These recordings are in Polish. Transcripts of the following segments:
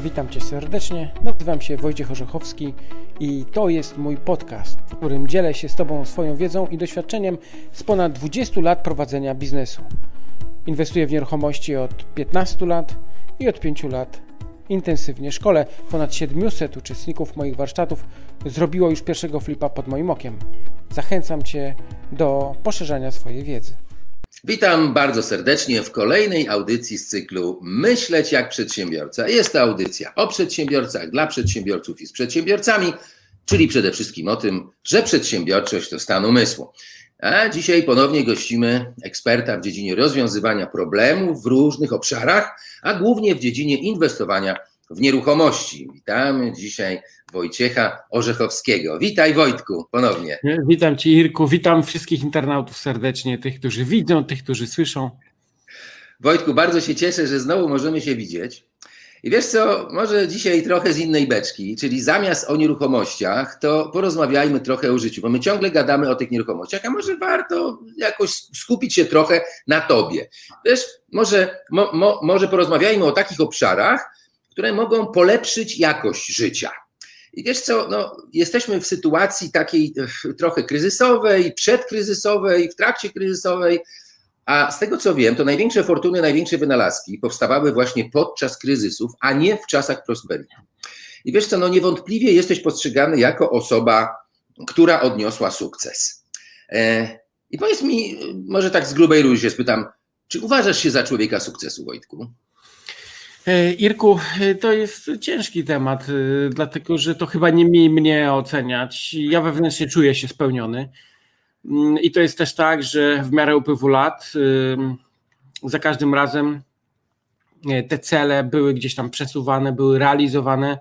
Witam Cię serdecznie. Nazywam się Wojciech Orzechowski i to jest mój podcast, w którym dzielę się z Tobą swoją wiedzą i doświadczeniem z ponad 20 lat prowadzenia biznesu. Inwestuję w nieruchomości od 15 lat i od 5 lat intensywnie szkole. Ponad 700 uczestników moich warsztatów zrobiło już pierwszego flipa pod moim okiem. Zachęcam Cię do poszerzania swojej wiedzy. Witam bardzo serdecznie w kolejnej audycji z cyklu Myśleć jak przedsiębiorca. Jest to audycja o przedsiębiorcach, dla przedsiębiorców i z przedsiębiorcami, czyli przede wszystkim o tym, że przedsiębiorczość to stan umysłu. A dzisiaj ponownie gościmy eksperta w dziedzinie rozwiązywania problemów w różnych obszarach, a głównie w dziedzinie inwestowania w nieruchomości. Witamy dzisiaj Wojciecha Orzechowskiego. Witaj Wojtku ponownie. Witam Cię Irku, witam wszystkich internautów serdecznie, tych, którzy widzą, tych, którzy słyszą. Wojtku, bardzo się cieszę, że znowu możemy się widzieć. I wiesz co, może dzisiaj trochę z innej beczki, czyli zamiast o nieruchomościach, to porozmawiajmy trochę o życiu, bo my ciągle gadamy o tych nieruchomościach, a może warto jakoś skupić się trochę na tobie. Wiesz, może, mo, mo, może porozmawiajmy o takich obszarach, które mogą polepszyć jakość życia. I wiesz co, no, jesteśmy w sytuacji takiej trochę kryzysowej, przedkryzysowej, w trakcie kryzysowej, a z tego co wiem, to największe fortuny, największe wynalazki powstawały właśnie podczas kryzysów, a nie w czasach prosperity. I wiesz co, no niewątpliwie jesteś postrzegany jako osoba, która odniosła sukces. E, I powiedz mi, może tak z grubej rury się spytam, czy uważasz się za człowieka sukcesu, Wojtku? E, Irku, e, to jest ciężki temat, e, dlatego że to chyba nie mi mnie oceniać. Ja wewnętrznie czuję się spełniony. Mm, I to jest też tak, że w miarę upływu lat za każdym razem te cele były gdzieś tam przesuwane, były realizowane.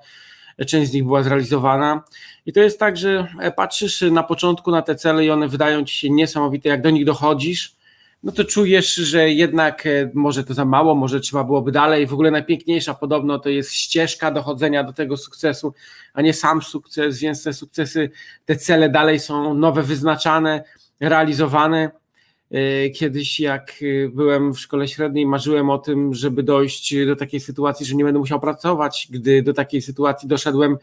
Część z nich była zrealizowana. I to jest tak, że patrzysz na początku na te cele i one wydają ci się niesamowite, jak do nich dochodzisz no to czujesz, że jednak e, może to za mało, może trzeba byłoby dalej. W ogóle najpiękniejsza podobno to jest ścieżka dochodzenia do tego sukcesu, a nie sam sukces, więc te sukcesy, te cele dalej są nowe, wyznaczane, realizowane. E, kiedyś, jak e, byłem w szkole średniej, marzyłem o tym, żeby dojść do takiej sytuacji, że nie będę musiał pracować. Gdy do takiej sytuacji doszedłem,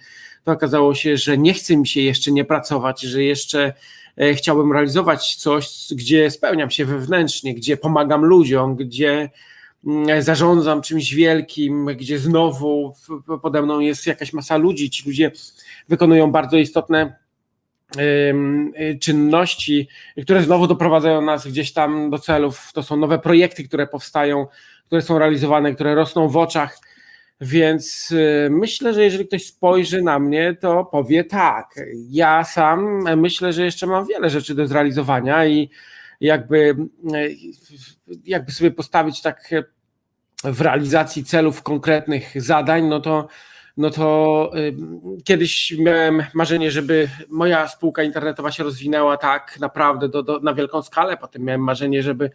to okazało się, że nie chce mi się jeszcze nie pracować, że jeszcze chciałbym realizować coś, gdzie spełniam się wewnętrznie, gdzie pomagam ludziom, gdzie mm, zarządzam czymś wielkim, gdzie znowu pode mną jest jakaś masa ludzi, ci ludzie wykonują bardzo istotne e, czynności, które znowu doprowadzają nas gdzieś tam do celów. To są nowe projekty, które powstają, które są realizowane, które rosną w oczach więc y, myślę, że jeżeli ktoś spojrzy na mnie, to powie tak. Ja sam myślę, że jeszcze mam wiele rzeczy do zrealizowania i jakby, y, jakby sobie postawić tak w realizacji celów konkretnych zadań, no to, no to y, kiedyś miałem marzenie, żeby moja spółka internetowa się rozwinęła tak naprawdę do, do, na wielką skalę. Potem miałem marzenie, żeby,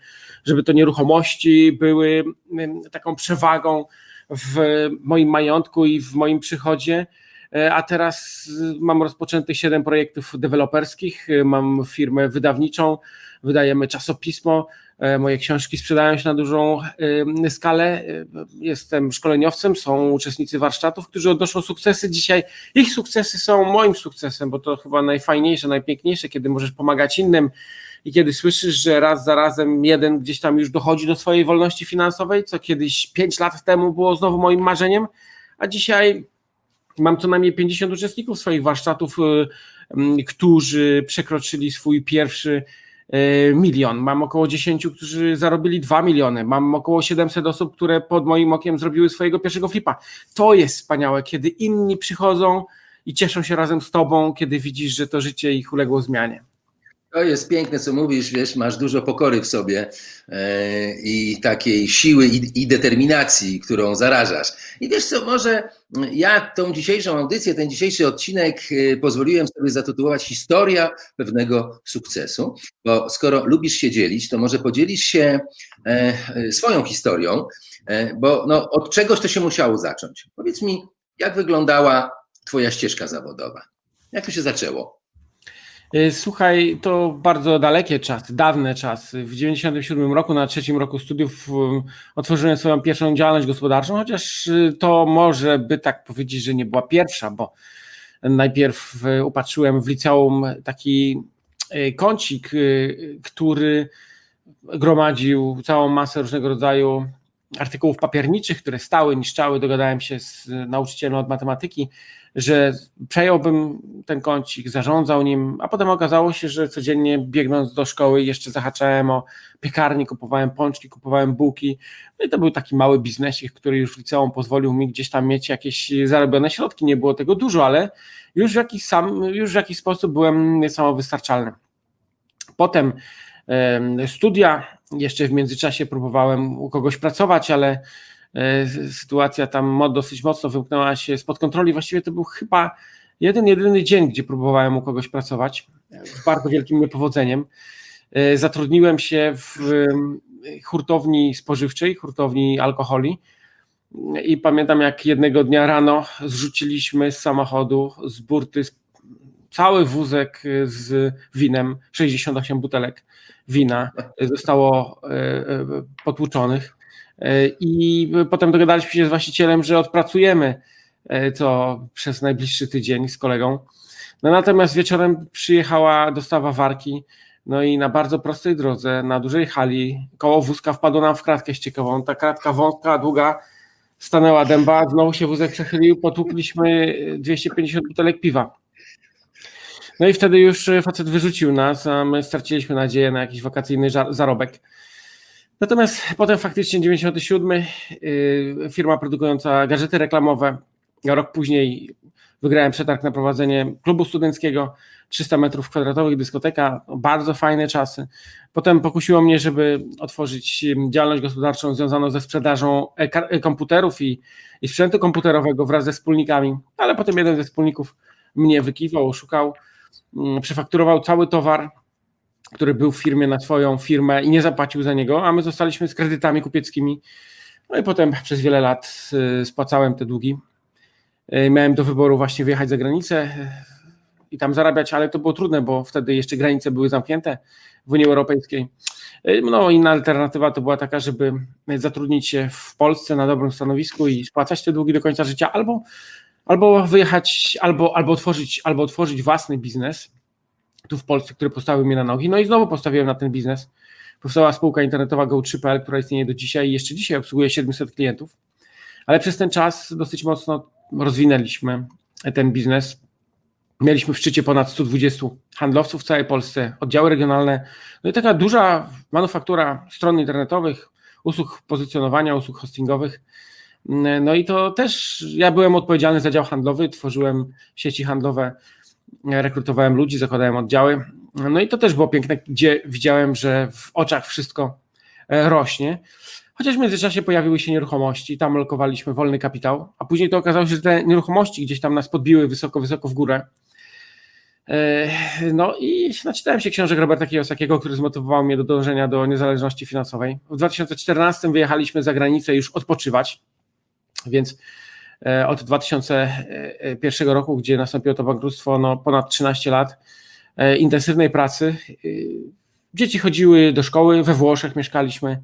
żeby to nieruchomości były taką przewagą w moim majątku i w moim przychodzie. E, a teraz mam rozpoczętych 7 projektów deweloperskich, e, mam firmę wydawniczą, wydajemy czasopismo, e, moje książki sprzedają się na dużą skalę. Jestem szkoleniowcem, są uczestnicy warsztatów, którzy odnoszą sukcesy. Dzisiaj ich sukcesy są moim sukcesem, bo to chyba najfajniejsze, najpiękniejsze, kiedy możesz pomagać innym i kiedy słyszysz, że raz za razem jeden gdzieś tam już dochodzi do swojej wolności finansowej, co kiedyś 5 lat temu było znowu moim marzeniem, a dzisiaj mam co najmniej 50 uczestników swoich warsztatów, y, którzy przekroczyli swój pierwszy y, milion. Mam około 10, którzy zarobili 2 miliony. Mam około 700 osób, które pod moim okiem zrobiły swojego pierwszego flipa. To jest wspaniałe, kiedy inni przychodzą i cieszą się razem z tobą, kiedy widzisz, że to życie ich uległo zmianie. To jest piękne, co mówisz, wiesz, masz dużo pokory w sobie e, i takiej siły i, i, determinacji, którą zarażasz. I wiesz co, może ja tą dzisiejszą audycję, ten dzisiejszy odcinek e, pozwoliłem sobie zatytułować Historia pewnego sukcesu, bo skoro lubisz się dzielić, to może podzielisz się e, swoją historią, bo no, od czegoś to się musiało zacząć. Powiedz mi, jak wyglądała Twoja ścieżka zawodowa? Jak to się zaczęło? E, słuchaj, to bardzo dalekie czasy, dawne czasy. W 97 roku, na trzecim roku studiów, otworzyłem swoją pierwszą działalność gospodarczą, chociaż to może by tak powiedzieć, że nie była pierwsza, bo najpierw upatrzyłem w liceum taki kącik, który gromadził całą masę różnego rodzaju artykułów papierniczych, które stały, niszczały. Dogadałem się z nauczycielem od matematyki, że przejąłbym ten kącik, zarządzał nim, a potem okazało się, że codziennie biegnąc do szkoły jeszcze zahaczałem o piekarni, kupowałem pączki, kupowałem bułki. No i to był taki mały biznesik, który już w liceum pozwolił mi gdzieś tam mieć jakieś zarobione środki. Nie było tego dużo, ale już w jakiś, sam, już w jakiś sposób byłem samowystarczalny. Potem studia. Jeszcze w międzyczasie próbowałem u kogoś pracować, ale sytuacja tam dosyć mocno wymknęła się spod kontroli. Właściwie to był chyba jeden, jedyny dzień, gdzie próbowałem u kogoś pracować z bardzo wielkim niepowodzeniem. E, zatrudniłem się w hurtowni spożywczej, hurtowni alkoholi. I pamiętam, jak jednego dnia rano zrzuciliśmy z samochodu, z burty, cały wózek z winem, 68 butelek wina zostało e, e, potłuczonych. E, I potem dogadaliśmy się z właścicielem, że odpracujemy to przez najbliższy tydzień z kolegą. No natomiast wieczorem przyjechała dostawa warki, no i na bardzo prostej drodze, na dużej hali, koło wózka wpadło nam w kratkę ściekową. Ta kratka wąska, długa, stanęła dęba, znowu się wózek przechylił, potłukliśmy 250 butelek piwa. No i wtedy już e, facet wyrzucił nas, a my straciliśmy nadzieję na jakiś wakacyjny zarobek. Natomiast potem faktycznie 97 y, firma produkująca gadżety reklamowe. Rok później wygrałem przetarg na prowadzenie klubu studenckiego, 300 metrów kwadratowych, dyskoteka, bardzo fajne czasy. Potem pokusiło mnie, żeby otworzyć działalność gospodarczą związaną ze sprzedażą komputerów i, i sprzętu komputerowego wraz ze wspólnikami, ale potem jeden ze wspólników mnie wykiwał, szukał Mm, przefakturował cały towar, który był w firmie na swoją firmę i nie zapłacił za niego, a my zostaliśmy z kredytami kupieckimi. No i potem przez wiele lat y, spłacałem te długi. Y, miałem do wyboru właśnie wyjechać za granicę y, i tam zarabiać, ale to było trudne, bo wtedy jeszcze granice były zamknięte w Unii Europejskiej. No, inna alternatywa to była taka, żeby zatrudnić się w Polsce na dobrym stanowisku i spłacać te długi do końca życia, albo albo wyjechać, albo, albo, otworzyć, albo otworzyć własny biznes tu w Polsce, który postawił mnie na nogi. No i znowu postawiłem na ten biznes. Powstała spółka internetowa Go3.pl, która istnieje do dzisiaj i jeszcze dzisiaj obsługuje 700 klientów, ale przez ten czas dosyć mocno rozwinęliśmy ten biznes. Mieliśmy w szczycie ponad 120 handlowców w całej Polsce, oddziały regionalne, no i taka duża manufaktura stron internetowych, usług pozycjonowania, usług hostingowych. No i to też ja byłem odpowiedzialny za dział handlowy, tworzyłem sieci handlowe, rekrutowałem ludzi, zakładałem oddziały. No i to też było piękne, gdzie widziałem, że w oczach wszystko e, rośnie. Chociaż w międzyczasie pojawiły się nieruchomości, tam lokowaliśmy wolny kapitał, a później to okazało się, że te nieruchomości gdzieś tam nas podbiły wysoko, wysoko w górę. E, no i naczytałem się książek Roberta Kiyosakiego, który zmotywował mnie do dążenia do niezależności finansowej. W 2014 wyjechaliśmy za granicę już odpoczywać. Więc od 2001 roku, gdzie nastąpiło to bankructwo, no ponad 13 lat e, intensywnej pracy. E, dzieci chodziły do szkoły, we Włoszech mieszkaliśmy,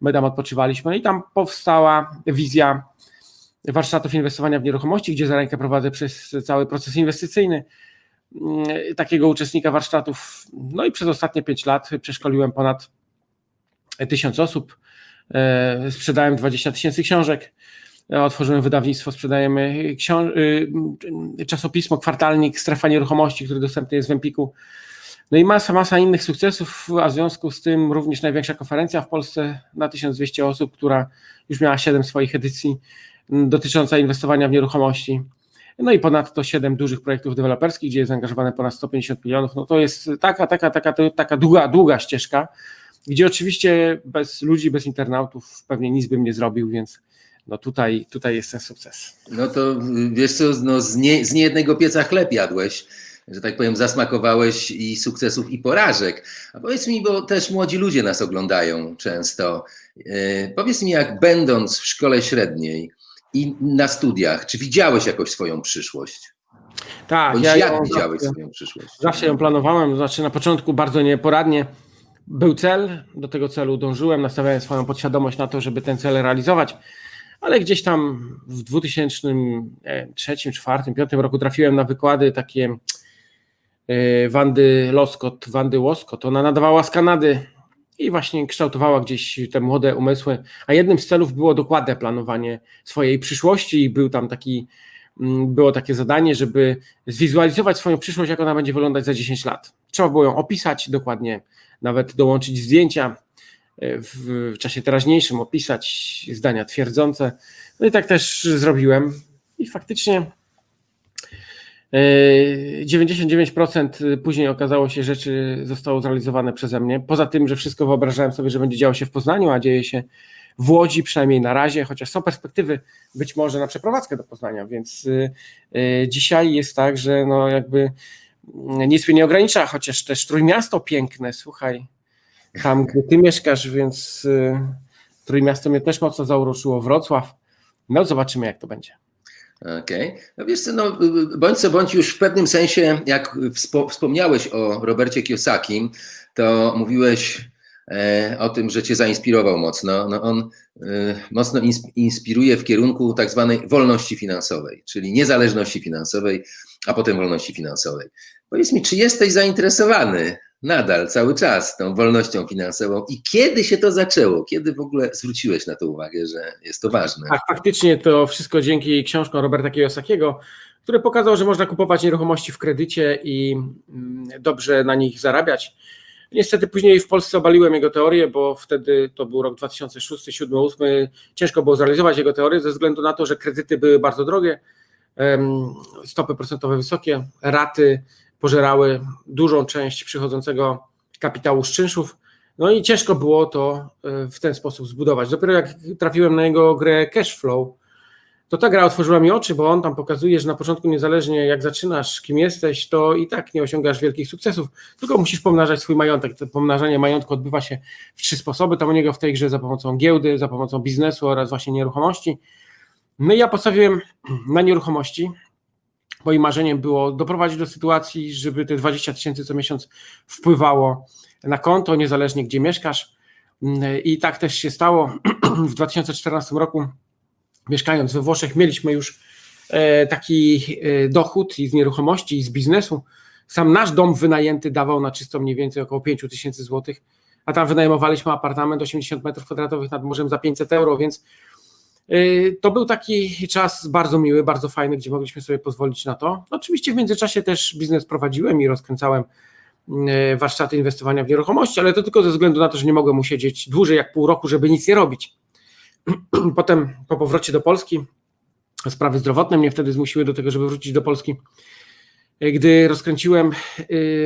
my tam odpoczywaliśmy i tam powstała wizja warsztatów inwestowania w nieruchomości, gdzie za rękę prowadzę przez cały proces inwestycyjny mm, takiego uczestnika warsztatów. No i przez ostatnie 5 lat przeszkoliłem ponad tysiąc osób, sprzedałem 20 tysięcy książek, otworzyłem wydawnictwo, sprzedajemy y, czasopismo, kwartalnik, strefa nieruchomości, który dostępny jest w Empiku. No i masa, masa innych sukcesów, a w związku z tym również największa konferencja w Polsce na 1200 osób, która już miała 7 swoich edycji dotycząca inwestowania w nieruchomości. No i ponadto 7 dużych projektów deweloperskich, gdzie jest zaangażowane ponad 150 milionów. No to jest taka, taka, taka, taka długa, długa ścieżka, gdzie oczywiście bez ludzi, bez internautów pewnie nic bym nie zrobił, więc no tutaj, tutaj jest ten sukces. No to wiesz co, no z, nie, z niejednego pieca chleb jadłeś, że tak powiem, zasmakowałeś i sukcesów, i porażek. A powiedz mi, bo też młodzi ludzie nas oglądają często. Yy, powiedz mi, jak będąc w szkole średniej i na studiach, czy widziałeś jakoś swoją przyszłość? Tak. Bądź ja jak ją, widziałeś zawsze, swoją przyszłość? Zawsze ją planowałem, znaczy na początku bardzo nieporadnie. Był cel, do tego celu dążyłem, nastawiałem swoją podświadomość na to, żeby ten cel realizować, ale gdzieś tam w 2003, 2004, 2005 roku trafiłem na wykłady takie e, Wandy Loskot, Wandy Łoskot. Ona nadawała z Kanady i właśnie kształtowała gdzieś te młode umysły, a jednym z celów było dokładne planowanie swojej przyszłości i był tam taki, mm, było takie zadanie, żeby zwizualizować swoją przyszłość, jak ona będzie wyglądać za 10 lat. Trzeba było ją opisać dokładnie, nawet dołączyć zdjęcia w czasie teraźniejszym, opisać zdania twierdzące. No i tak też zrobiłem i faktycznie 99% później okazało się, rzeczy zostało zrealizowane przeze mnie. Poza tym, że wszystko wyobrażałem sobie, że będzie działo się w Poznaniu, a dzieje się w Łodzi, przynajmniej na razie, chociaż są perspektywy być może na przeprowadzkę do Poznania, więc y, y, dzisiaj jest tak, że no jakby nic mnie nie ogranicza, chociaż też Trójmiasto piękne, słuchaj, tam gdzie ty mieszkasz, więc y, Trójmiasto mnie też mocno zauruszyło, Wrocław, no zobaczymy jak to będzie. Okej. Okay. No wiesz co, no, bądź co bądź już w pewnym sensie, jak wspo wspomniałeś o Robercie Kiyosaki, to mówiłeś e, o tym, że cię zainspirował mocno. No, on e, mocno ins inspiruje w kierunku tak zwanej wolności finansowej, czyli niezależności finansowej, a potem wolności finansowej. Powiedz mi, czy jesteś zainteresowany nadal, cały czas tą wolnością finansową. I kiedy się to zaczęło? Kiedy w ogóle zwróciłeś na to uwagę, że jest to ważne? Tak, faktycznie to wszystko dzięki książkom Roberta Kiyosakiego, który pokazał, że można kupować nieruchomości w kredycie i mm, dobrze na nich zarabiać. Niestety później w Polsce obaliłem jego teorię, bo wtedy to był rok 2006, 2007, 2008. Ciężko było zrealizować jego teorię ze względu na to, że kredyty były bardzo drogie, stopy procentowe wysokie, raty pożerały dużą część przychodzącego kapitału z czynszów. No i ciężko było to e, w ten sposób zbudować. Dopiero jak trafiłem na jego grę Cashflow, to ta gra otworzyła mi oczy, bo on tam pokazuje, że na początku niezależnie jak zaczynasz, kim jesteś, to i tak nie osiągasz wielkich sukcesów, tylko musisz pomnażać swój majątek. To pomnażanie majątku odbywa się w trzy sposoby. Tam u niego w tej grze za pomocą giełdy, za pomocą biznesu oraz właśnie nieruchomości. No i ja postawiłem na nieruchomości, Moim marzeniem było doprowadzić do sytuacji, żeby te 20 tysięcy co miesiąc wpływało na konto, niezależnie gdzie mieszkasz. I tak też się stało. W 2014 roku, mieszkając we Włoszech, mieliśmy już e, taki e, dochód i z nieruchomości, i z biznesu. Sam nasz dom wynajęty dawał na czysto mniej więcej około 5 tysięcy złotych, a tam wynajmowaliśmy apartament 80 metrów kwadratowych nad morzem za 500 euro, więc to był taki czas bardzo miły, bardzo fajny, gdzie mogliśmy sobie pozwolić na to. Oczywiście w międzyczasie też biznes prowadziłem i rozkręcałem y, warsztaty inwestowania w nieruchomości, ale to tylko ze względu na to, że nie mogłem usiedzieć dłużej jak pół roku, żeby nic nie robić. Potem po powrocie do Polski, sprawy zdrowotne mnie wtedy zmusiły do tego, żeby wrócić do Polski. Y, gdy rozkręciłem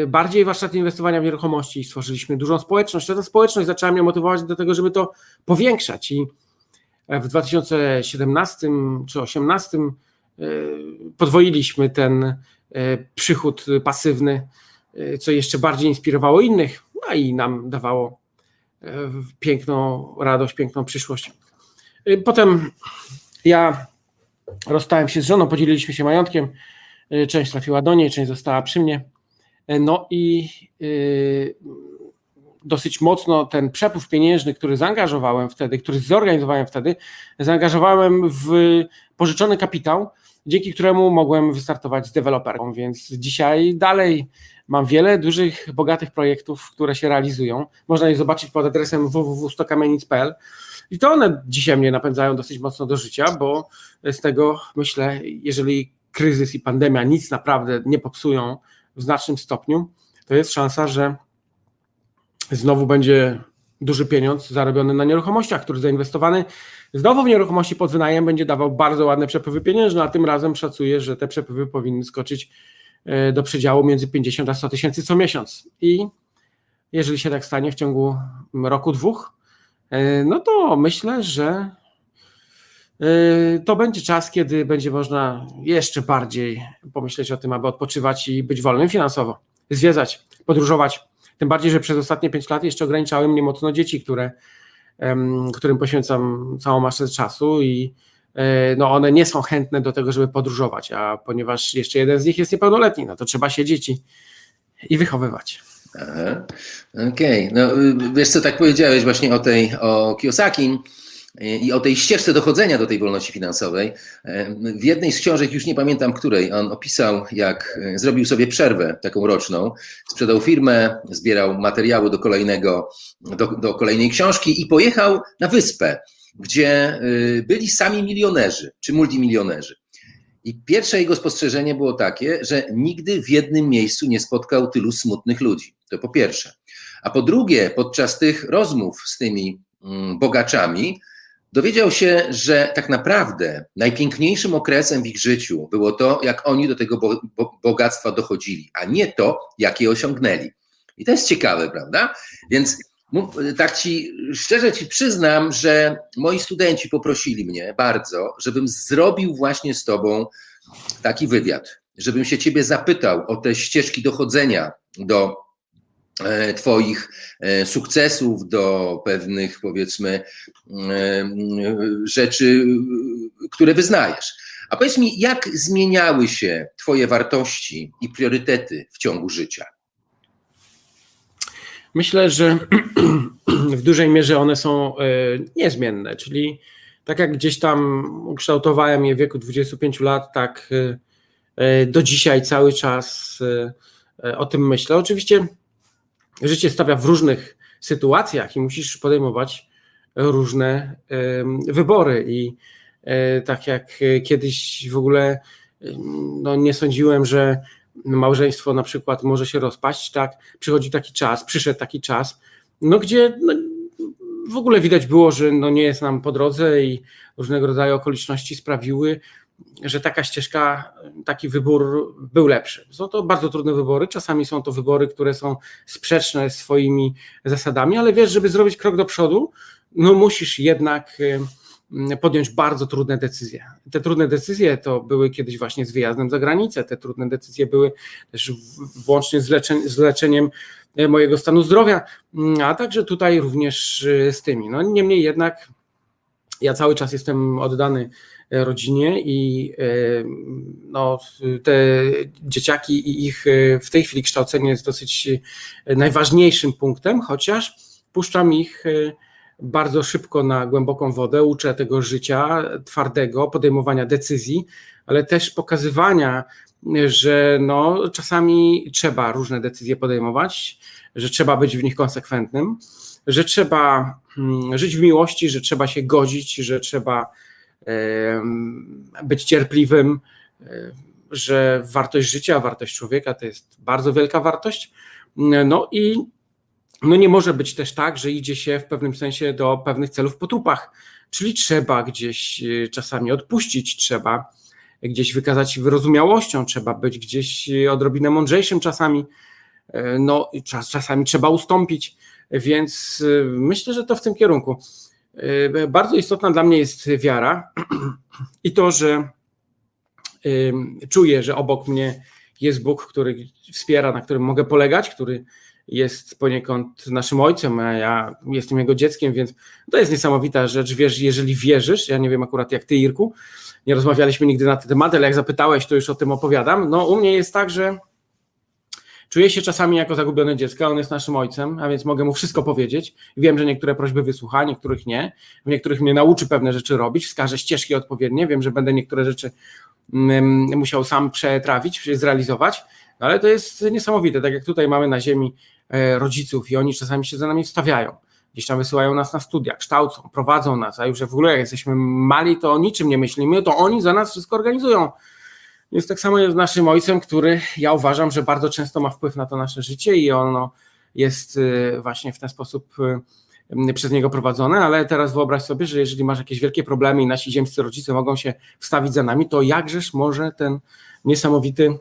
bardziej warsztaty inwestowania w nieruchomości i stworzyliśmy dużą społeczność, to ta społeczność zaczęła mnie motywować do tego, żeby to powiększać i w 2017 czy 2018 e, podwoiliśmy ten e, przychód pasywny, e, co jeszcze bardziej inspirowało innych, no i nam dawało piękną radość, piękną przyszłość. Potem ja rozstałem się z żoną, podzieliliśmy się majątkiem, część trafiła do niej, część została przy mnie. No i dosyć mocno ten przepływ pieniężny, który zaangażowałem wtedy, który zorganizowałem wtedy, zaangażowałem w pożyczony kapitał, dzięki któremu mogłem wystartować z deweloperką, więc dzisiaj dalej mam wiele dużych, bogatych projektów, które się realizują. Można je zobaczyć pod adresem www.stokamienic.pl i to one dzisiaj mnie napędzają dosyć mocno do życia, bo z tego myślę, jeżeli kryzys i pandemia nic naprawdę nie popsują w znacznym stopniu, to jest szansa, że znowu będzie duży pieniądz zarobiony na nieruchomościach, który zainwestowany znowu w nieruchomości pod wynajem będzie dawał bardzo ładne przepływy pieniężne, a tym razem szacuję, że te przepływy powinny skoczyć e, do przedziału między 50 a 100 tysięcy co miesiąc. I jeżeli się tak stanie w ciągu roku, dwóch, e, no to myślę, że e, to będzie czas, kiedy będzie można jeszcze bardziej pomyśleć o tym, aby odpoczywać i być wolnym finansowo, zwiedzać, podróżować, tym bardziej, że przez ostatnie 5 lat jeszcze ograniczały mnie mocno dzieci, które, którym poświęcam całą masę czasu i no one nie są chętne do tego, żeby podróżować, a ponieważ jeszcze jeden z nich jest niepełnoletni, no to trzeba siedzieć i, i wychowywać. Okej, okay. no wiesz co, tak powiedziałeś właśnie o tej, o Kiyosaki i o tej ścieżce dochodzenia do tej wolności finansowej. W jednej z książek, już nie pamiętam której, on opisał, jak zrobił sobie przerwę taką roczną, sprzedał firmę, zbierał materiały do kolejnego, do, do kolejnej książki i pojechał na wyspę, gdzie y, byli sami milionerzy czy multimilionerzy. I pierwsze jego spostrzeżenie było takie, że nigdy w jednym miejscu nie spotkał tylu smutnych ludzi. To po pierwsze. A po drugie, podczas tych rozmów z tymi mm, bogaczami, dowiedział się, że tak naprawdę najpiękniejszym okresem w ich życiu było to, jak oni do tego bogactwa dochodzili, a nie to, jak je osiągnęli. I to jest ciekawe, prawda? Więc tak ci szczerze ci przyznam, że moi studenci poprosili mnie bardzo, żebym zrobił właśnie z tobą taki wywiad, żebym się ciebie zapytał o te ścieżki dochodzenia do Twoich e, sukcesów, do pewnych, powiedzmy, e, rzeczy, które wyznajesz. A powiedz mi, jak zmieniały się Twoje wartości i priorytety w ciągu życia? Myślę, że w dużej mierze one są e, niezmienne, czyli tak jak gdzieś tam ukształtowałem je w wieku 25 lat, tak e, e, do dzisiaj cały czas o tym myślę. Oczywiście życie stawia w różnych sytuacjach i musisz podejmować różne wybory i tak jak kiedyś w ogóle no nie sądziłem, że małżeństwo na przykład może się rozpaść, tak? Przychodzi taki czas, przyszedł taki czas, no gdzie no, w ogóle widać było, że no nie jest nam po drodze i różnego rodzaju okoliczności sprawiły, że taka ścieżka, taki wybór był lepszy. Są to bardzo trudne wybory, czasami są to wybory, które są sprzeczne swoimi zasadami, ale wiesz, żeby zrobić krok do przodu, no musisz jednak podjąć bardzo trudne decyzje. Te trudne decyzje to były kiedyś właśnie z wyjazdem za granicę, te trudne decyzje były też włącznie z, leczeń, z leczeniem e, mojego stanu zdrowia, mm, a także tutaj również e, z tymi. No niemniej jednak ja cały czas jestem oddany rodzinie i no, te dzieciaki i ich w tej chwili kształcenie jest dosyć najważniejszym punktem, chociaż puszczam ich bardzo szybko na głęboką wodę, uczę tego życia twardego, podejmowania decyzji, ale też pokazywania, że no, czasami trzeba różne decyzje podejmować, że trzeba być w nich konsekwentnym, że trzeba hmm, żyć w miłości, że trzeba się godzić, że trzeba być cierpliwym, że wartość życia, wartość człowieka to jest bardzo wielka wartość. No i no nie może być też tak, że idzie się w pewnym sensie do pewnych celów po trupach, czyli trzeba gdzieś e, czasami odpuścić, trzeba gdzieś wykazać wyrozumiałością, trzeba być gdzieś odrobinę mądrzejszym czasami, e, no czas, czasami trzeba ustąpić, więc e, myślę, że to w tym kierunku. Bardzo istotna dla mnie jest wiara i to, że czuję, że obok mnie jest Bóg, który wspiera, na którym mogę polegać, który jest poniekąd naszym ojcem, a ja jestem jego dzieckiem, więc to jest niesamowita rzecz. Wiesz, jeżeli wierzysz, ja nie wiem akurat jak ty, Irku, nie rozmawialiśmy nigdy na ten temat, ale jak zapytałeś, to już o tym opowiadam. No, u mnie jest tak, że czuję się czasami jako zagubione dziecko, on jest naszym ojcem, a więc mogę mu wszystko powiedzieć. Wiem, że niektóre prośby wysłucha, niektórych nie. W niektórych mnie nauczy pewne rzeczy robić, wskaże ścieżki odpowiednie. Wiem, że będę niektóre rzeczy mm, musiał sam przetrawić, zrealizować no ale to jest niesamowite, tak jak tutaj mamy na ziemi e, rodziców i oni czasami się za nami wstawiają. Gdzieś tam wysyłają nas na studia, kształcą, prowadzą nas, a już w ogóle jak jesteśmy mali, to o niczym nie myślimy, to oni za nas wszystko organizują. Więc tak samo jest z naszym ojcem, który ja uważam, że bardzo często ma wpływ na to nasze życie i ono jest e, właśnie w ten sposób e, przez niego prowadzone, ale teraz wyobraź sobie, że jeżeli masz jakieś wielkie problemy i nasi ziemscy rodzice mogą się wstawić za nami, to jakżeż może ten niesamowity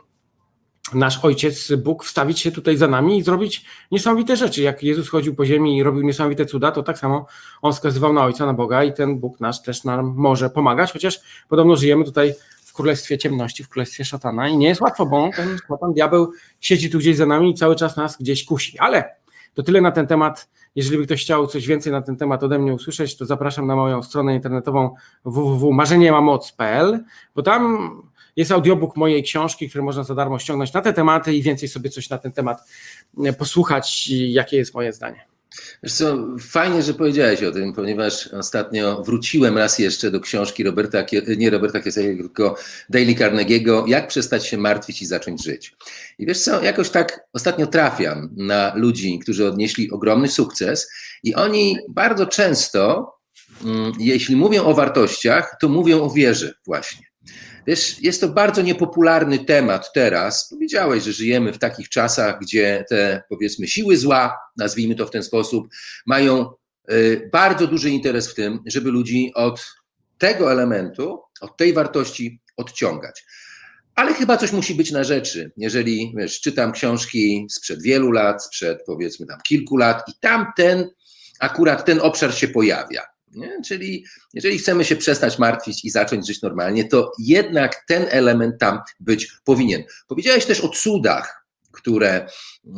nasz ojciec Bóg wstawić się tutaj za nami i zrobić niesamowite rzeczy. Jak Jezus chodził po ziemi i robił niesamowite cuda, to tak samo on wskazywał na Ojca, na Boga i ten Bóg nasz też nam może pomagać, chociaż podobno żyjemy tutaj w królestwie ciemności, w królestwie szatana i nie jest łatwo, bo ten szatan, diabeł siedzi tu gdzieś za nami i cały czas nas gdzieś kusi. Ale to tyle na ten temat. Jeżeli by ktoś chciał coś więcej na ten temat ode mnie usłyszeć, to zapraszam na moją stronę internetową www.marzeniemamoc.pl, bo tam jest audiobook mojej książki, który można za darmo ściągnąć na te tematy i więcej sobie coś na ten temat posłuchać, jakie jest moje zdanie. Wiesz co, fajnie, że powiedziałeś o tym, ponieważ ostatnio wróciłem raz jeszcze do książki Roberta, nie Roberta Kiesakiego, tylko Daily Carnegie'ego Jak przestać się martwić i zacząć żyć. I wiesz co, jakoś tak ostatnio trafiam na ludzi, którzy odnieśli ogromny sukces i oni bardzo często, mm, jeśli mówią o wartościach, to mówią o wierze właśnie. Wiesz, jest to bardzo niepopularny temat teraz. Powiedziałeś, że żyjemy w takich czasach, gdzie te powiedzmy siły zła, nazwijmy to w ten sposób, mają y, bardzo duży interes w tym, żeby ludzi od tego elementu, od tej wartości odciągać. Ale chyba coś musi być na rzeczy. Jeżeli wiesz, czytam książki sprzed wielu lat, sprzed powiedzmy tam kilku lat, i tam ten, akurat ten obszar się pojawia. Nie? Czyli jeżeli chcemy się przestać martwić i zacząć żyć normalnie, to jednak ten element tam być powinien. Powiedziałeś też o cudach, które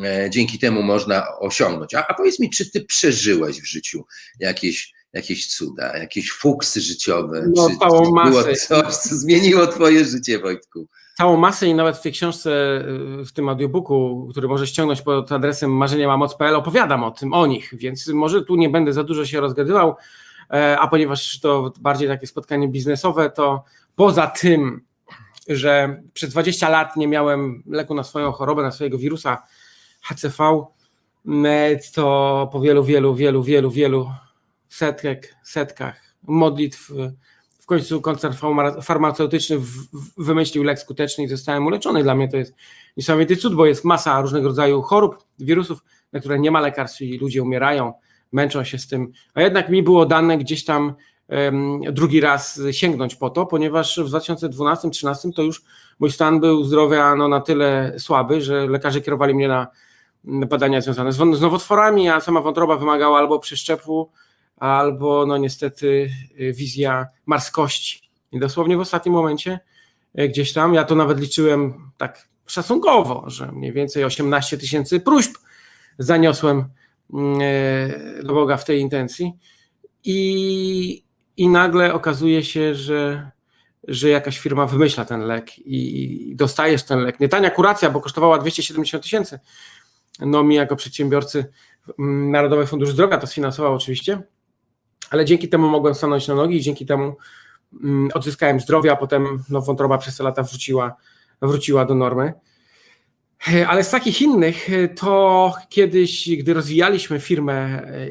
e, dzięki temu można osiągnąć. A, a powiedz mi, czy ty przeżyłeś w życiu jakieś, jakieś cuda, jakieś fuksy życiowe? No, czy, całą czy masę. było coś, co zmieniło twoje życie, Wojtku? Całą masę i nawet w tej książce, w tym audiobooku, który może ściągnąć pod adresem marzeniemamoc.pl opowiadam o tym, o nich, więc może tu nie będę za dużo się rozgadywał. E, a ponieważ to bardziej takie spotkanie biznesowe, to poza tym, że przez 20 lat nie miałem leku na swoją chorobę, na swojego wirusa HCV, to po wielu, wielu, wielu, wielu, wielu setek, setkach modlitw w końcu koncern farmaceutyczny wymyślił lek skuteczny i zostałem uleczony. Dla mnie to jest niesamowity cud, bo jest masa różnego rodzaju chorób, wirusów, na które nie ma lekarstw i ludzie umierają męczą się z tym, a jednak mi było dane gdzieś tam drugi raz sięgnąć po to, ponieważ w 2012-2013 to już mój stan był zdrowia no, na tyle słaby, że lekarze kierowali mnie na badania związane z, z nowotworami, a sama wątroba wymagała albo przeszczepu, albo no niestety y, wizja marskości. I dosłownie w ostatnim momencie y, gdzieś tam, ja to nawet liczyłem tak szacunkowo, że mniej więcej 18 tysięcy próśb zaniosłem do Boga w tej intencji. I, i nagle okazuje się, że, że jakaś firma wymyśla ten lek i dostajesz ten lek. Nie tania kuracja, bo kosztowała 270 tysięcy. No mi jako przedsiębiorcy Narodowy Fundusz Zdrowia to sfinansował oczywiście, ale dzięki temu mogłem stanąć na nogi i dzięki temu odzyskałem zdrowie, a potem no, wątroba przez te lata wróciła, wróciła do normy. E, ale z takich innych, e, to kiedyś, gdy rozwijaliśmy firmę, e,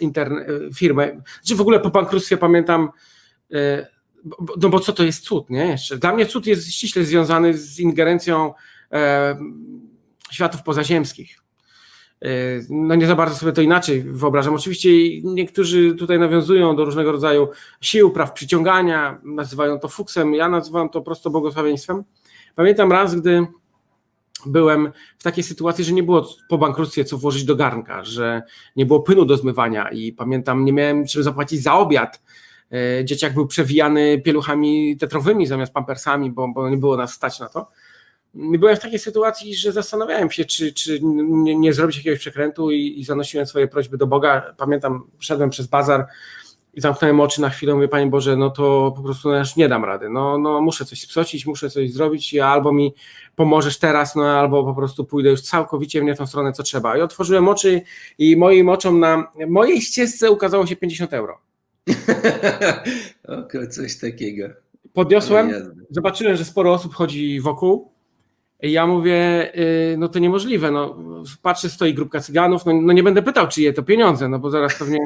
interne, firmę, czy w ogóle po bankructwie pamiętam, no bo co to jest cud, nie? Jeszcze. Dla mnie cud jest ściśle związany z ingerencją światów pozaziemskich. No nie za bardzo sobie to inaczej wyobrażam. Oczywiście niektórzy tutaj nawiązują do różnego rodzaju sił, praw przyciągania, nazywają to fuksem, ja nazywam to prosto błogosławieństwem. Pamiętam raz, gdy byłem w takiej sytuacji, że nie było po bankructwie co włożyć do garnka, że nie było płynu do zmywania i pamiętam, nie miałem czym zapłacić za obiad. E, dzieciak był przewijany pieluchami tetrowymi zamiast pampersami, bo, bo nie było nas stać na to. Byłem w takiej sytuacji, że zastanawiałem się, czy, czy nie, nie zrobić jakiegoś przekrętu i, i zanosiłem swoje prośby do Boga. Pamiętam, szedłem przez bazar, i zamknąłem oczy na chwilę, mówię, Panie Boże, no to po prostu no, już nie dam rady, no, no muszę coś spsocić, muszę coś zrobić, albo mi pomożesz teraz, no albo po prostu pójdę już całkowicie w nie tą stronę, co trzeba. I otworzyłem oczy i moim oczom na mojej ścieżce ukazało się 50 euro. Oko, coś takiego. Podniosłem, zobaczyłem, że sporo osób chodzi wokół, i ja mówię, y, no to niemożliwe, no patrzę, stoi grupka cyganów, no, no nie będę pytał, czyje to pieniądze, no bo zaraz pewnie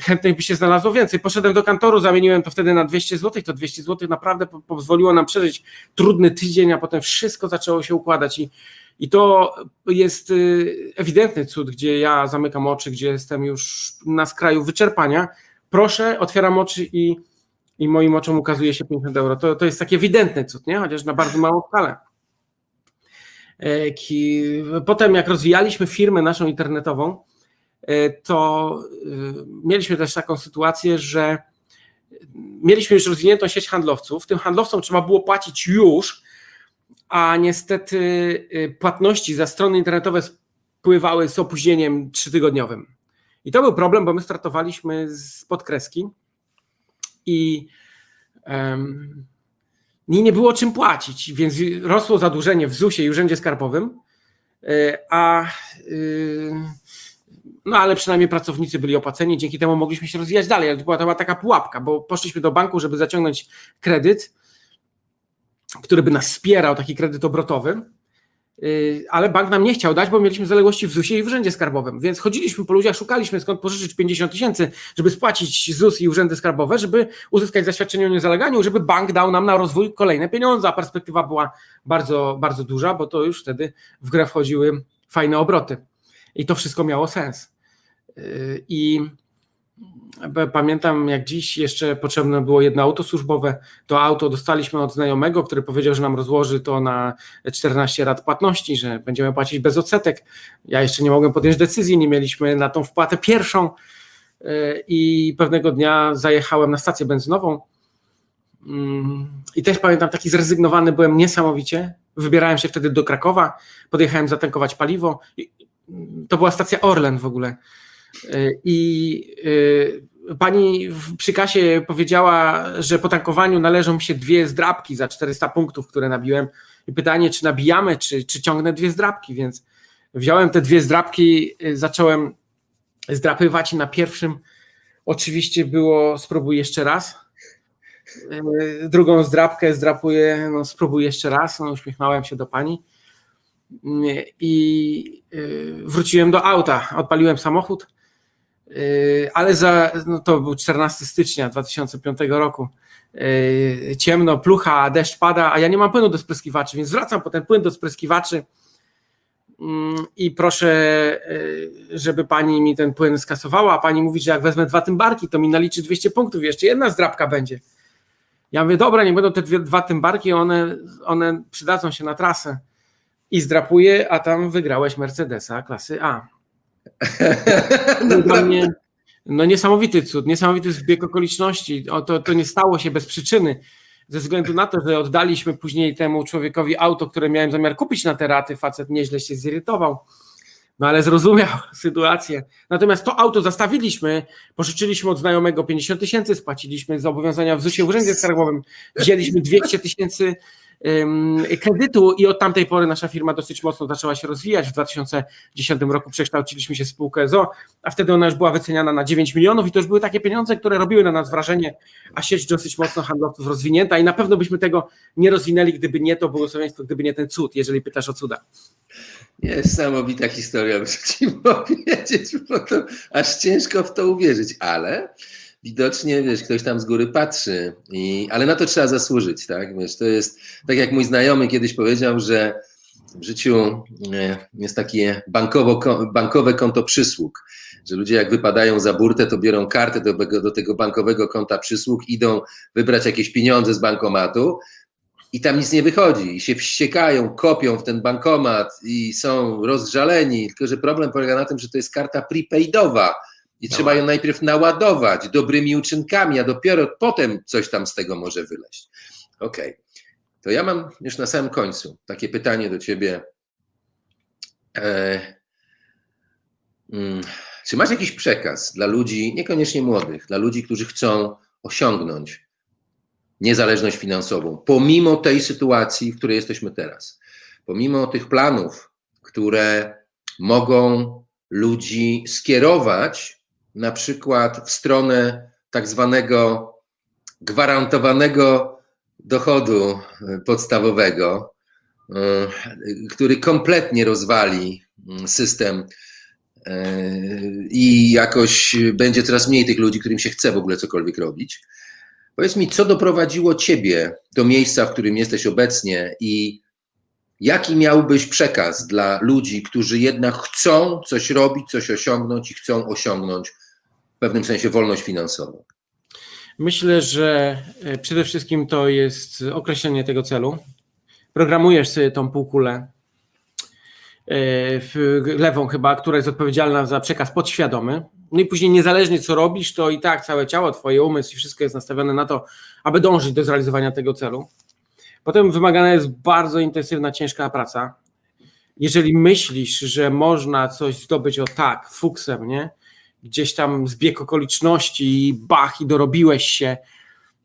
chętnych by się znalazło więcej. Poszedłem do kantoru, zamieniłem to wtedy na 200 zł, to 200 zł naprawdę pozwoliło nam przeżyć trudny tydzień, a potem wszystko zaczęło się układać i, i to jest y, ewidentny cud, gdzie ja zamykam oczy, gdzie jestem już na skraju wyczerpania. Proszę, otwieram oczy i, i moim oczom ukazuje się 50 euro. To, to jest taki ewidentny cud, nie? chociaż na bardzo małą skalę. E, potem jak rozwijaliśmy firmę naszą internetową, to e, mieliśmy też taką sytuację, że mieliśmy już rozwiniętą sieć handlowców. Tym handlowcom trzeba było płacić już, a niestety e, płatności za strony internetowe spływały z opóźnieniem trzytygodniowym. I to był problem, bo my startowaliśmy z podkreski i um, nie było czym płacić, więc rosło zadłużenie w ZUS-ie i Urzędzie Skarbowym, e, a y, no ale przynajmniej pracownicy byli opłaceni, dzięki temu mogliśmy się rozwijać dalej, ale to była, to była taka pułapka, bo poszliśmy do banku, żeby zaciągnąć kredyt, który by nas wspierał, taki kredyt obrotowy, y, ale bank nam nie chciał dać, bo mieliśmy zaległości w ZUS-ie i w Urzędzie Skarbowym. Więc chodziliśmy po ludziach, szukaliśmy skąd pożyczyć 50 tysięcy, żeby spłacić ZUS i Urzędy Skarbowe, żeby uzyskać zaświadczenie o niezaleganiu, żeby bank dał nam na rozwój kolejne pieniądze, a perspektywa była bardzo, bardzo duża, bo to już wtedy w grę wchodziły fajne obroty. I to wszystko miało sens. I Pamiętam jak dziś jeszcze potrzebne było jedno auto służbowe. To auto dostaliśmy od znajomego, który powiedział, że nam rozłoży to na 14 lat płatności, że będziemy płacić bez odsetek. Ja jeszcze nie mogłem podjąć decyzji, nie mieliśmy na tą wpłatę pierwszą i pewnego dnia zajechałem na stację benzynową mm, i też pamiętam taki zrezygnowany byłem niesamowicie. Wybierałem się wtedy do Krakowa, podjechałem zatankować paliwo. To była stacja Orlen w ogóle. I Pani przy kasie powiedziała, że po tankowaniu należą mi się dwie zdrabki za 400 punktów, które nabiłem. I pytanie, czy nabijamy, czy, czy ciągnę dwie zdrabki, więc wziąłem te dwie zdrabki, y, zacząłem zdrapywać i na pierwszym oczywiście było spróbuj jeszcze raz. Drugą zdrabkę zdrapuję, no spróbuj jeszcze raz, no uśmiechnąłem się do pani i wróciłem do auta, odpaliłem samochód ale za, no to był 14 stycznia 2005 roku. Yy, ciemno, plucha, deszcz pada, a ja nie mam płynu do spryskiwaczy, więc wracam po ten płyn do spryskiwaczy mm, i proszę, yy, żeby pani mi ten płyn skasowała. A pani mówi, że jak wezmę dwa tymbarki, to mi naliczy 200 punktów, jeszcze jedna zdrabka będzie. Ja mówię, dobra, nie będą te dwie, dwa tymbarki, one, one przydadzą się na trasę. I zdrapuję, a tam wygrałeś Mercedesa klasy A. Dla mnie no niesamowity cud, niesamowity zbieg okoliczności. O, to, to nie stało się bez przyczyny. Ze względu na to, że oddaliśmy później temu człowiekowi auto, które miałem zamiar kupić na te raty, facet nieźle się zirytował. No ale zrozumiał sytuację. Natomiast to auto zastawiliśmy, pożyczyliśmy od znajomego 50 tysięcy, spłaciliśmy zobowiązania w ZUS-ie w Urzędzie Skarbowym, wzięliśmy 200 tysięcy kredytu i od tamtej pory nasza firma dosyć mocno zaczęła się rozwijać. W 2010 roku przekształciliśmy się w spółkę ZO, a wtedy ona już była wyceniana na 9 milionów i to już były takie pieniądze, które robiły na nas wrażenie, a sieć dosyć mocno handlowców rozwinięta i na pewno byśmy tego nie rozwinęli, gdyby nie to błogosławieństwo, gdyby nie ten cud, jeżeli pytasz o cuda. Niesamowita historia, muszę ci powiedzieć, bo to aż ciężko w to uwierzyć, ale widocznie, wiesz, ktoś tam z góry patrzy, i, ale na to trzeba zasłużyć, tak? Wiesz, to jest, tak jak mój znajomy kiedyś powiedział, że w życiu e, jest takie bankowo, bankowe konto przysług, że ludzie jak wypadają za burtę, to biorą kartę do, do tego bankowego konta przysług, idą wybrać jakieś pieniądze z bankomatu i tam nic nie wychodzi. I się wściekają, kopią w ten bankomat i są rozżaleni, tylko że problem polega na tym, że to jest karta prepaidowa, i no. trzeba ją najpierw naładować dobrymi uczynkami, a dopiero potem coś tam z tego może wyleść. Okej. Okay. To ja mam już na samym końcu takie pytanie do ciebie. E, mm, czy masz jakiś przekaz dla ludzi, niekoniecznie młodych, dla ludzi, którzy chcą osiągnąć niezależność finansową, pomimo tej sytuacji, w której jesteśmy teraz, pomimo tych planów, które mogą ludzi skierować na przykład w stronę tak zwanego gwarantowanego dochodu e, podstawowego, e, który kompletnie rozwali mm, system e, i jakoś będzie coraz mniej tych ludzi, którym się chce w ogóle cokolwiek robić. Powiedz mi, co doprowadziło Ciebie do miejsca, w którym jesteś obecnie i jaki miałbyś przekaz dla ludzi, którzy jednak chcą coś robić, coś osiągnąć i chcą osiągnąć pewnym sensie wolność finansową? Myślę, że e, przede wszystkim to jest określenie tego celu. Programujesz sobie tą półkulę e, lewą chyba, która jest odpowiedzialna za przekaz podświadomy. No i później niezależnie co robisz, to i tak całe ciało, twoje umysł i wszystko jest nastawione na to, aby dążyć do zrealizowania tego celu. Potem wymagana jest bardzo intensywna, ciężka praca. Jeżeli myślisz, że można coś zdobyć o tak, fuksem, nie? gdzieś tam zbieg okoliczności, bach i dorobiłeś się,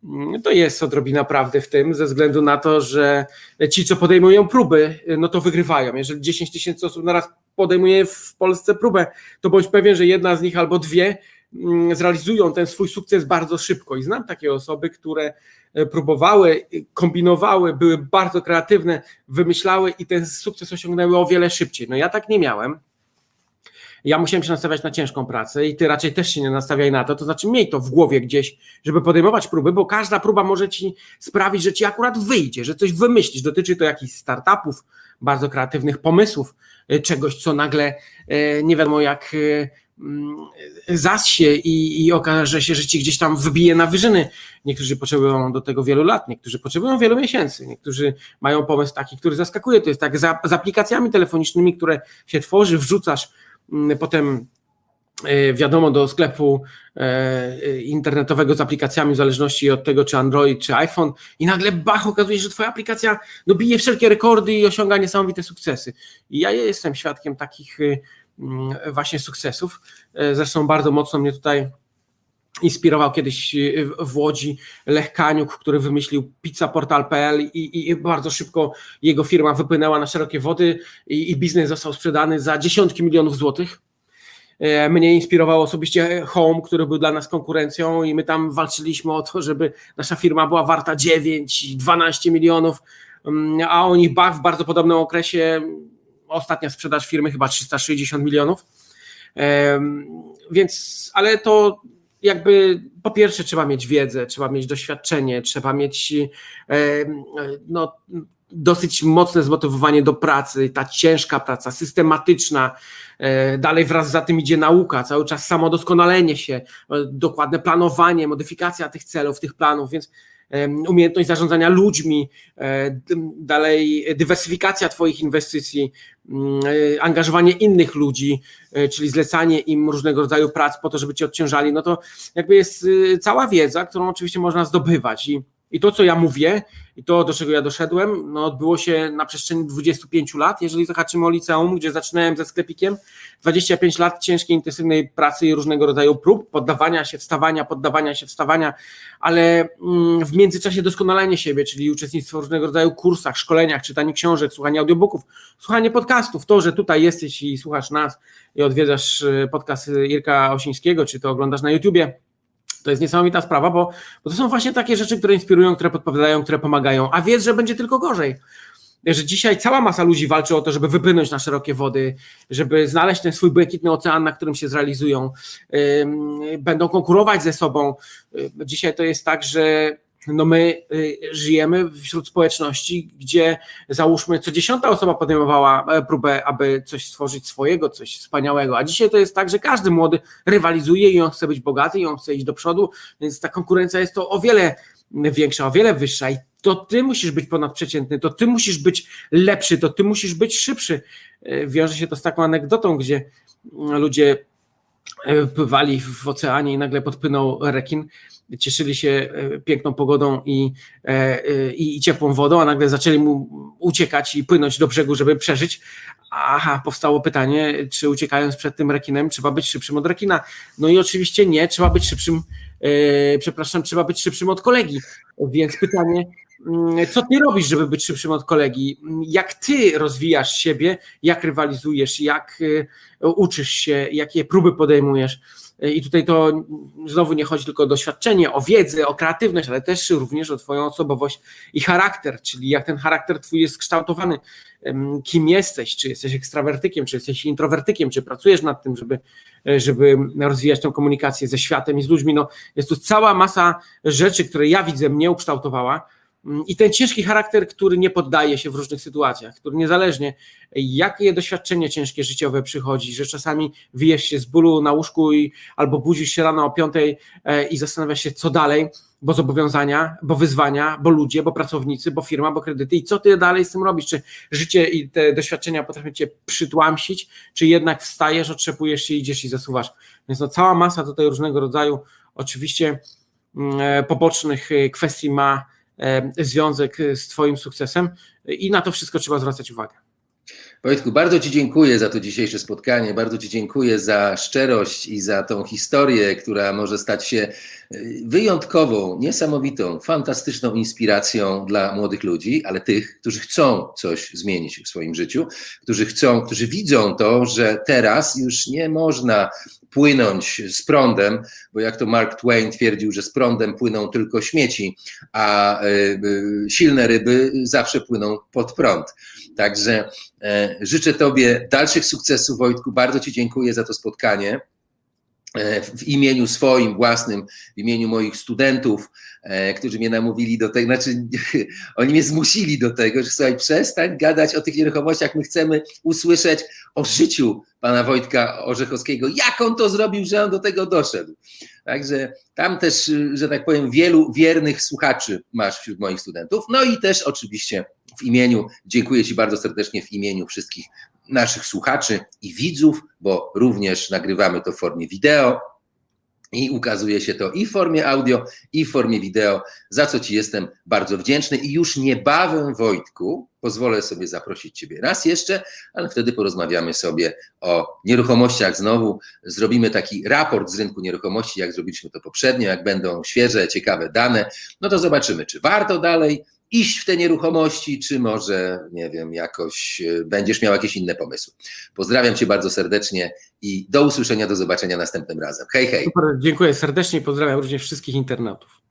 mm, to jest odrobina prawdy w tym, ze względu na to, że ci, co podejmują próby, no to wygrywają. Jeżeli 10 tysięcy osób naraz podejmuje w Polsce próbę, to bądź pewien, że jedna z nich albo dwie zrealizują ten swój sukces bardzo szybko. I znam takie osoby, które e, próbowały, kombinowały, były bardzo kreatywne, wymyślały i ten sukces osiągnęły o wiele szybciej. No ja tak nie miałem. Ja musiałem się nastawiać na ciężką pracę i ty raczej też się nie nastawiaj na to, to znaczy miej to w głowie gdzieś, żeby podejmować próby, bo każda próba może ci sprawić, że ci akurat wyjdzie, że coś wymyślisz. Dotyczy to jakichś startupów, bardzo kreatywnych pomysłów, e, czegoś, co nagle e, nie wiadomo jak e, mm, zasie i, i okaże się, że ci gdzieś tam wybije na wyżyny. Niektórzy potrzebują do tego wielu lat, niektórzy potrzebują wielu miesięcy, niektórzy mają pomysł taki, który zaskakuje. To jest tak z, z aplikacjami telefonicznymi, które się tworzy, wrzucasz Mm, potem e, wiadomo do sklepu e, internetowego z aplikacjami w zależności od tego czy Android czy iPhone i nagle bach okazuje się, że twoja aplikacja no, bije wszelkie rekordy i osiąga niesamowite sukcesy. I ja jestem świadkiem takich y, mm, właśnie sukcesów. E, zresztą bardzo mocno mnie tutaj inspirował kiedyś y, w Łodzi Lech Kaniuk, który wymyślił pizzaportal.pl i, i, bardzo szybko jego firma wypłynęła na szerokie wody i, i biznes został sprzedany za dziesiątki milionów złotych. E, mnie inspirował osobiście Home, który był dla nas konkurencją i my tam walczyliśmy o to, żeby nasza firma była warta 9, 12 milionów, mm, a oni w bardzo podobnym okresie, ostatnia sprzedaż firmy chyba 360 milionów. Więc, ale to jakby po pierwsze trzeba mieć wiedzę, trzeba mieć doświadczenie, trzeba mieć no, dosyć mocne zmotywowanie do pracy, ta ciężka praca, systematyczna, e, dalej wraz za tym idzie nauka, cały czas samodoskonalenie się, e, dokładne planowanie, modyfikacja tych celów, tych planów, więc umiejętność zarządzania ludźmi, e, dalej dywersyfikacja Twoich inwestycji, mm, e, angażowanie innych ludzi, e, czyli zlecanie im różnego rodzaju prac po to, żeby Cię odciążali, no to jakby jest cała wiedza, którą oczywiście można zdobywać i i to, co ja mówię, i to, do czego ja doszedłem, no, odbyło się na przestrzeni 25 lat. Jeżeli zahaczymy o liceum, gdzie zaczynałem ze sklepikiem, 25 lat ciężkiej, intensywnej pracy i różnego rodzaju prób, poddawania się, wstawania, poddawania się, wstawania, ale mm, w międzyczasie doskonalenie siebie, czyli uczestnictwo w różnego rodzaju kursach, szkoleniach, czytanie książek, słuchanie audiobooków, słuchanie podcastów. To, że tutaj jesteś i słuchasz nas i odwiedzasz y, podcast Irka Osińskiego, czy to oglądasz na YouTubie, to jest niesamowita sprawa, bo, bo to są właśnie takie rzeczy, które inspirują, które podpowiadają, które pomagają, a wiedz, że będzie tylko gorzej. Że dzisiaj cała masa ludzi walczy o to, żeby wypłynąć na szerokie wody, żeby znaleźć ten swój błękitny ocean, na którym się zrealizują, będą konkurować ze sobą. Dzisiaj to jest tak, że no my y, żyjemy wśród społeczności, gdzie załóżmy co dziesiąta osoba podejmowała e, próbę, aby coś stworzyć swojego, coś wspaniałego, a dzisiaj to jest tak, że każdy młody rywalizuje i on chce być bogaty i on chce iść do przodu, więc ta konkurencja jest to o wiele większa, o wiele wyższa. I to ty musisz być ponadprzeciętny, to ty musisz być lepszy, to ty musisz być szybszy. E, wiąże się to z taką anegdotą, gdzie ludzie e, pływali w oceanie i nagle podpłynął rekin cieszyli się e, piękną pogodą i, e, e, i, i ciepłą wodą, a nagle zaczęli mu uciekać i płynąć do brzegu, żeby przeżyć. Aha, powstało pytanie, czy uciekając przed tym rekinem, trzeba być szybszym od rekina? No i oczywiście nie, trzeba być szybszym, przepraszam, trzeba być szybszym od kolegi. Więc pytanie, mm, co ty robisz, żeby być szybszym od kolegi? Jak ty rozwijasz siebie, jak rywalizujesz, jak uczysz się, jakie próby podejmujesz? I tutaj to znowu nie chodzi tylko o doświadczenie, o wiedzę, o kreatywność, ale też również o Twoją osobowość i charakter, czyli jak ten charakter Twój jest kształtowany, kim jesteś, czy jesteś ekstrawertykiem, czy jesteś introwertykiem, czy pracujesz nad tym, żeby, żeby rozwijać tę komunikację ze światem i z ludźmi. No, jest tu cała masa rzeczy, które ja widzę, mnie ukształtowała i ten ciężki charakter, który nie poddaje się w różnych sytuacjach, który niezależnie jakie doświadczenie ciężkie życiowe przychodzi, że czasami wyjesz się z bólu na łóżku i, albo budzisz się rano o piątej e, i zastanawiasz się, co dalej, bo zobowiązania, bo wyzwania, bo ludzie, bo pracownicy, bo firma, bo kredyty i co ty dalej z tym robisz? Czy życie i te doświadczenia potrafią cię przytłamsić, czy jednak wstajesz, otrzepujesz się, idziesz i zasuwasz? Więc no, cała masa tutaj różnego rodzaju oczywiście mm, e, pobocznych e, kwestii ma związek z Twoim sukcesem i na to wszystko trzeba zwracać uwagę. Wojtku, bardzo Ci dziękuję za to dzisiejsze spotkanie, bardzo Ci dziękuję za szczerość i za tą historię, która może stać się y, wyjątkową, niesamowitą, fantastyczną inspiracją dla młodych ludzi, ale tych, którzy chcą coś zmienić w swoim życiu, którzy chcą, którzy widzą to, że teraz już nie można płynąć z prądem, bo jak to Mark Twain twierdził, że z prądem płyną tylko śmieci, a y, y, silne ryby zawsze płyną pod prąd. Także e, życzę Tobie dalszych sukcesów, Wojtku. Bardzo Ci dziękuję za to spotkanie. E, w imieniu swoim własnym, w imieniu moich studentów, e, którzy mnie namówili do tego, znaczy oni mnie zmusili do tego, że słuchaj, przestań gadać o tych nieruchomościach, my chcemy usłyszeć o życiu pana Wojtka Orzechowskiego, jak on to zrobił, że on do tego doszedł. Także tam też, że tak powiem, wielu wiernych słuchaczy masz wśród moich studentów. No i też oczywiście w imieniu, dziękuję Ci bardzo serdecznie w imieniu wszystkich naszych słuchaczy i widzów, bo również nagrywamy to w formie wideo i ukazuje się to i w formie audio, i w formie wideo, za co Ci jestem bardzo wdzięczny. I już niebawem, Wojtku, pozwolę sobie zaprosić Ciebie raz jeszcze, ale wtedy porozmawiamy sobie o nieruchomościach znowu. Zrobimy taki raport z rynku nieruchomości, jak zrobiliśmy to poprzednio, jak będą świeże, ciekawe dane. No to zobaczymy, czy warto dalej iść w te nieruchomości, czy może, nie wiem, jakoś e, będziesz miał jakieś inne pomysły. Pozdrawiam Cię bardzo serdecznie i do usłyszenia, do zobaczenia następnym razem. Hej, hej. Super, dziękuję serdecznie i pozdrawiam również wszystkich internautów.